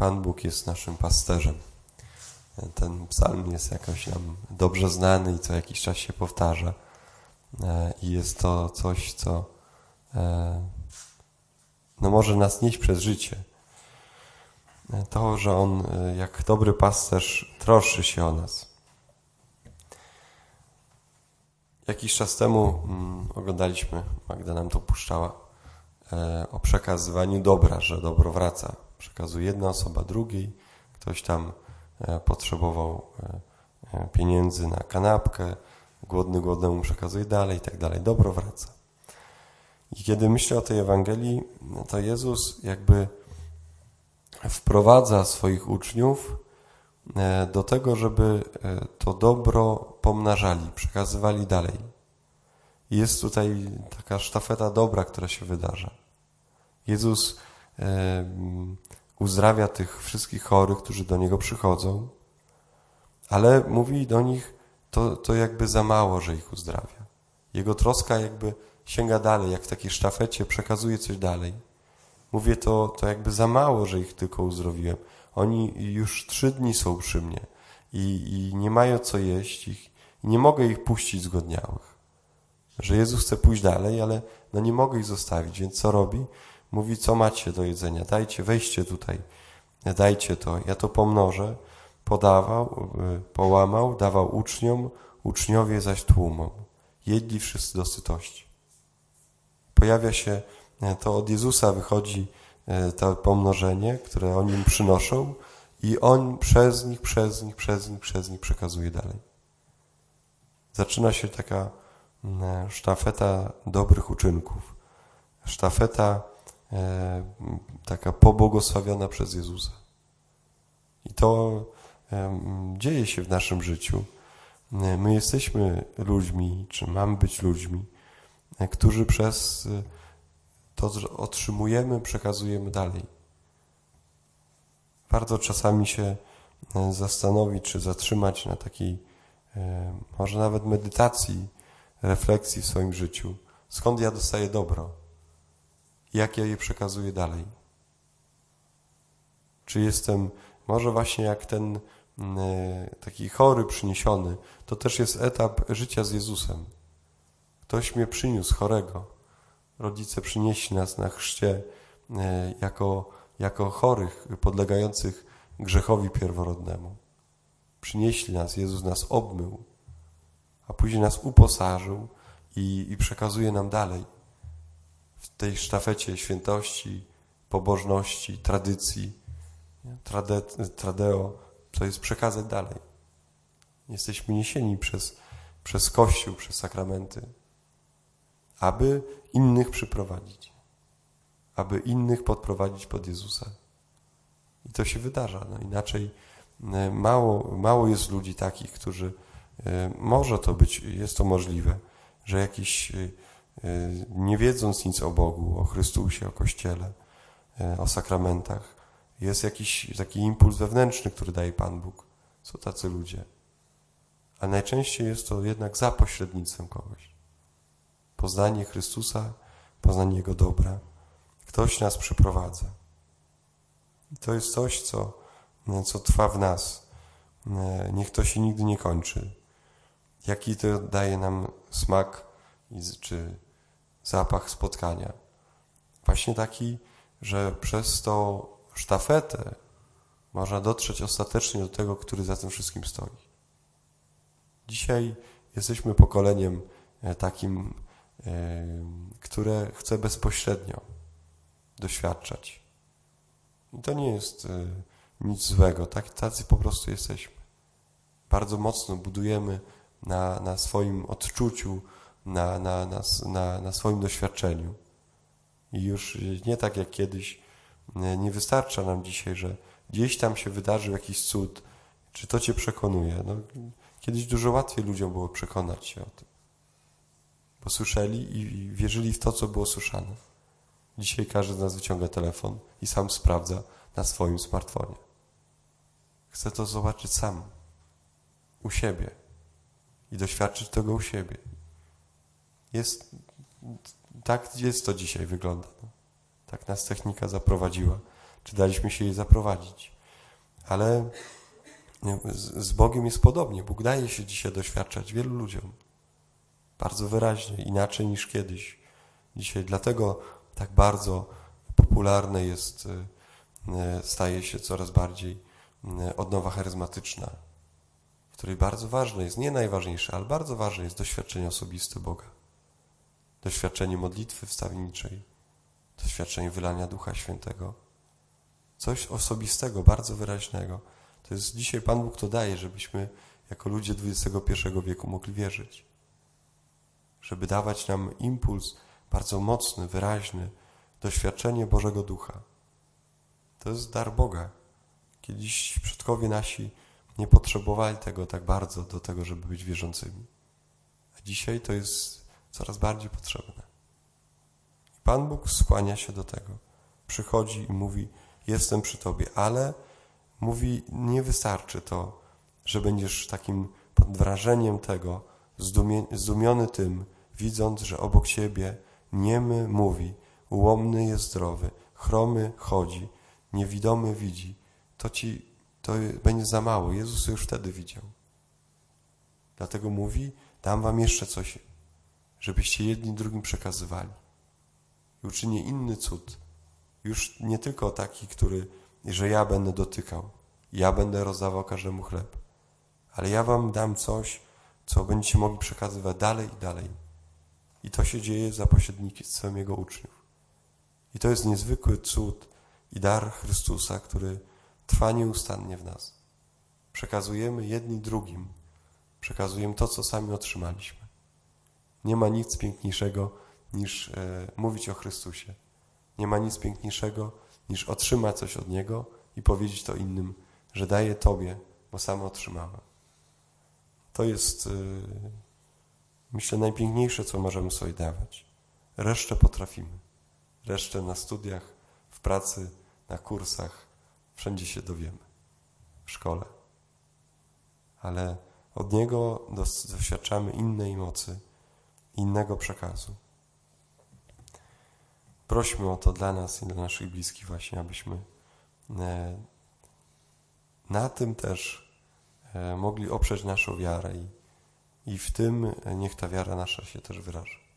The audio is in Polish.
Pan Bóg jest naszym pasterzem. Ten psalm jest jakoś nam dobrze znany i co jakiś czas się powtarza. E, I jest to coś, co e, no może nas nieść przez życie. E, to, że On jak dobry pasterz troszczy się o nas. Jakiś czas temu mm, oglądaliśmy, Magda nam to puszczała, o przekazywaniu dobra, że dobro wraca. Przekazuje jedna osoba drugiej, ktoś tam potrzebował pieniędzy na kanapkę, głodny głodnemu przekazuje dalej i tak dalej. Dobro wraca. I kiedy myślę o tej Ewangelii, to Jezus jakby wprowadza swoich uczniów e, do tego, żeby e, to dobro pomnażali, przekazywali dalej. Jest tutaj taka sztafeta dobra, która się wydarza. Jezus e, uzdrawia tych wszystkich chorych, którzy do Niego przychodzą, ale mówi do nich, to, to jakby za mało, że ich uzdrawia. Jego troska jakby sięga dalej, jak w takiej sztafecie, przekazuje coś dalej. Mówię to, to jakby za mało, że ich tylko uzdrowiłem. Oni już trzy dni są przy mnie i, i nie mają co jeść ich, nie mogę ich puścić zgodniałych. Że Jezus chce pójść dalej, ale no nie mogę ich zostawić, więc co robi? Mówi, co macie do jedzenia, dajcie, weźcie tutaj, dajcie to, ja to pomnożę, podawał, y, połamał, dawał uczniom, uczniowie zaś tłumom. Jedli wszyscy do sytości. Pojawia się, e, to od Jezusa wychodzi e, to pomnożenie, które oni mu przynoszą i on przez nich, przez nich, przez nich, przez nich przekazuje dalej. Zaczyna się taka sztafeta dobrych uczynków. Sztafeta e, taka pobłogosławiona przez Jezusa. I to dzieje się w naszym życiu. My jesteśmy ludźmi, czy mamy być ludźmi, e, którzy przez e, to, że otrzymujemy, przekazujemy dalej. Warto czasami się e, zastanowić, czy zatrzymać na takiej, może nawet medytacji, refleksji w swoim życiu. Skąd ja dostaję dobro? Jak ja je przekazuję dalej? Czy jestem, może właśnie jak ten E, taki chory przyniesiony, to też jest etap życia z Jezusem. Ktoś mnie przyniósł chorego. Rodzice przynieśli nas na chrzcie e, jako, jako chorych, podlegających grzechowi pierworodnemu. Przynieśli nas, Jezus nas obmył, a później nas uposażył i, i przekazuje nam dalej tej sztafecie świętości, pobożności, tradycji, trade, tradeo, to jest przekazać dalej. Jesteśmy niesieni przez, przez Kościół, przez sakramenty, aby innych przyprowadzić, aby innych podprowadzić pod Jezusa. I to się wydarza. No inaczej e, mało, mało jest ludzi takich, którzy e, może to być, jest to możliwe, że jakiś e, nie wiedząc nic o Bogu, o Chrystusie, o Kościele, o sakramentach, jest jakiś taki impuls wewnętrzny, który daje Pan Bóg. Są tacy ludzie. A najczęściej jest to jednak za pośrednictwem kogoś. Poznanie Chrystusa, poznanie Jego dobra. Ktoś nas przyprowadza. I to jest coś, co, co trwa w nas. Niech to się nigdy nie kończy. Jaki to daje nam smak czy zapach spotkania? Właśnie taki, że przez to sztafetę, można dotrzeć ostatecznie do tego, który za tym wszystkim stoi. Dzisiaj jesteśmy pokoleniem e, takim, e, które chce bezpośrednio doświadczać. I to nie jest e, nic złego. Tak, tacy po prostu jesteśmy. Bardzo mocno budujemy na, na swoim odczuciu, na, na, na, na, na swoim doświadczeniu. I już nie tak jak kiedyś nie wystarcza nam dzisiaj, że gdzieś tam się wydarzył jakiś cud. Czy to cię przekonuje? No, kiedyś dużo łatwiej ludziom było przekonać się o tym. Bo słyszeli i wierzyli w to, co było słyszane. Dzisiaj każdy z nas wyciąga telefon i sam sprawdza na swoim smartfonie. Chce to zobaczyć sam, u siebie i doświadczyć tego u siebie. Jest, tak jest to dzisiaj wygląda. No. Tak nas technika zaprowadziła. czy daliśmy się jej zaprowadzić. Ale z Bogiem jest podobnie. Bóg daje się dzisiaj doświadczać wielu ludziom. Bardzo wyraźnie, inaczej niż kiedyś. Dzisiaj dlatego tak bardzo popularne jest, e, staje się coraz bardziej e, odnowa charyzmatyczna, w której bardzo ważne jest, nie najważniejsze, ale bardzo ważne jest doświadczenie osobiste Boga. Doświadczenie modlitwy wstawniczej, doświadczenie wylania Ducha Świętego. Coś osobistego, bardzo wyraźnego. To jest dzisiaj Pan Bóg to daje, żebyśmy jako ludzie XXI wieku mogli wierzyć. Żeby dawać nam impuls bardzo mocny, wyraźny, doświadczenie Bożego Ducha. To jest dar Boga. Kiedyś przodkowie nasi nie potrzebowali tego tak bardzo do tego, żeby być wierzącymi. A dzisiaj to jest coraz bardziej potrzebne. Pan Bóg skłania się do tego. Przychodzi i mówi: Jestem przy tobie, ale mówi: Nie wystarczy to, że będziesz takim pod wrażeniem tego, zdumiony tym, widząc, że obok ciebie niemy mówi, ułomny jest zdrowy, chromy chodzi, niewidomy widzi. To ci to będzie za mało. Jezus już wtedy widział. Dlatego mówi: Dam wam jeszcze coś, żebyście jedni drugim przekazywali i uczynię inny cud. Już nie tylko taki, który, że ja będę dotykał, ja będę rozdawał każdemu chleb, ale ja wam dam coś, co będziecie mogli przekazywać dalej i dalej. I to się dzieje za pośrednictwem Jego uczniów. I to jest niezwykły cud i dar Chrystusa, który trwa nieustannie w nas. Przekazujemy jedni drugim, przekazujemy to, co sami otrzymaliśmy. Nie ma nic piękniejszego niż e, mówić o Chrystusie. Nie ma nic piękniejszego niż otrzymać coś od Niego i powiedzieć to innym, że daję Tobie, bo sam otrzymałem. To jest, e, myślę, najpiękniejsze, co możemy sobie dawać. Resztę potrafimy. Resztę na studiach, w pracy, na kursach, wszędzie się dowiemy. W szkole. Ale od Niego doświadczamy innej mocy, innego przekazu. Prośmy o to dla nas i dla naszych bliskich właśnie, abyśmy e, na tym też e, mogli oprzeć naszą wiarę i, i w tym niech ta wiara nasza się też wyraża.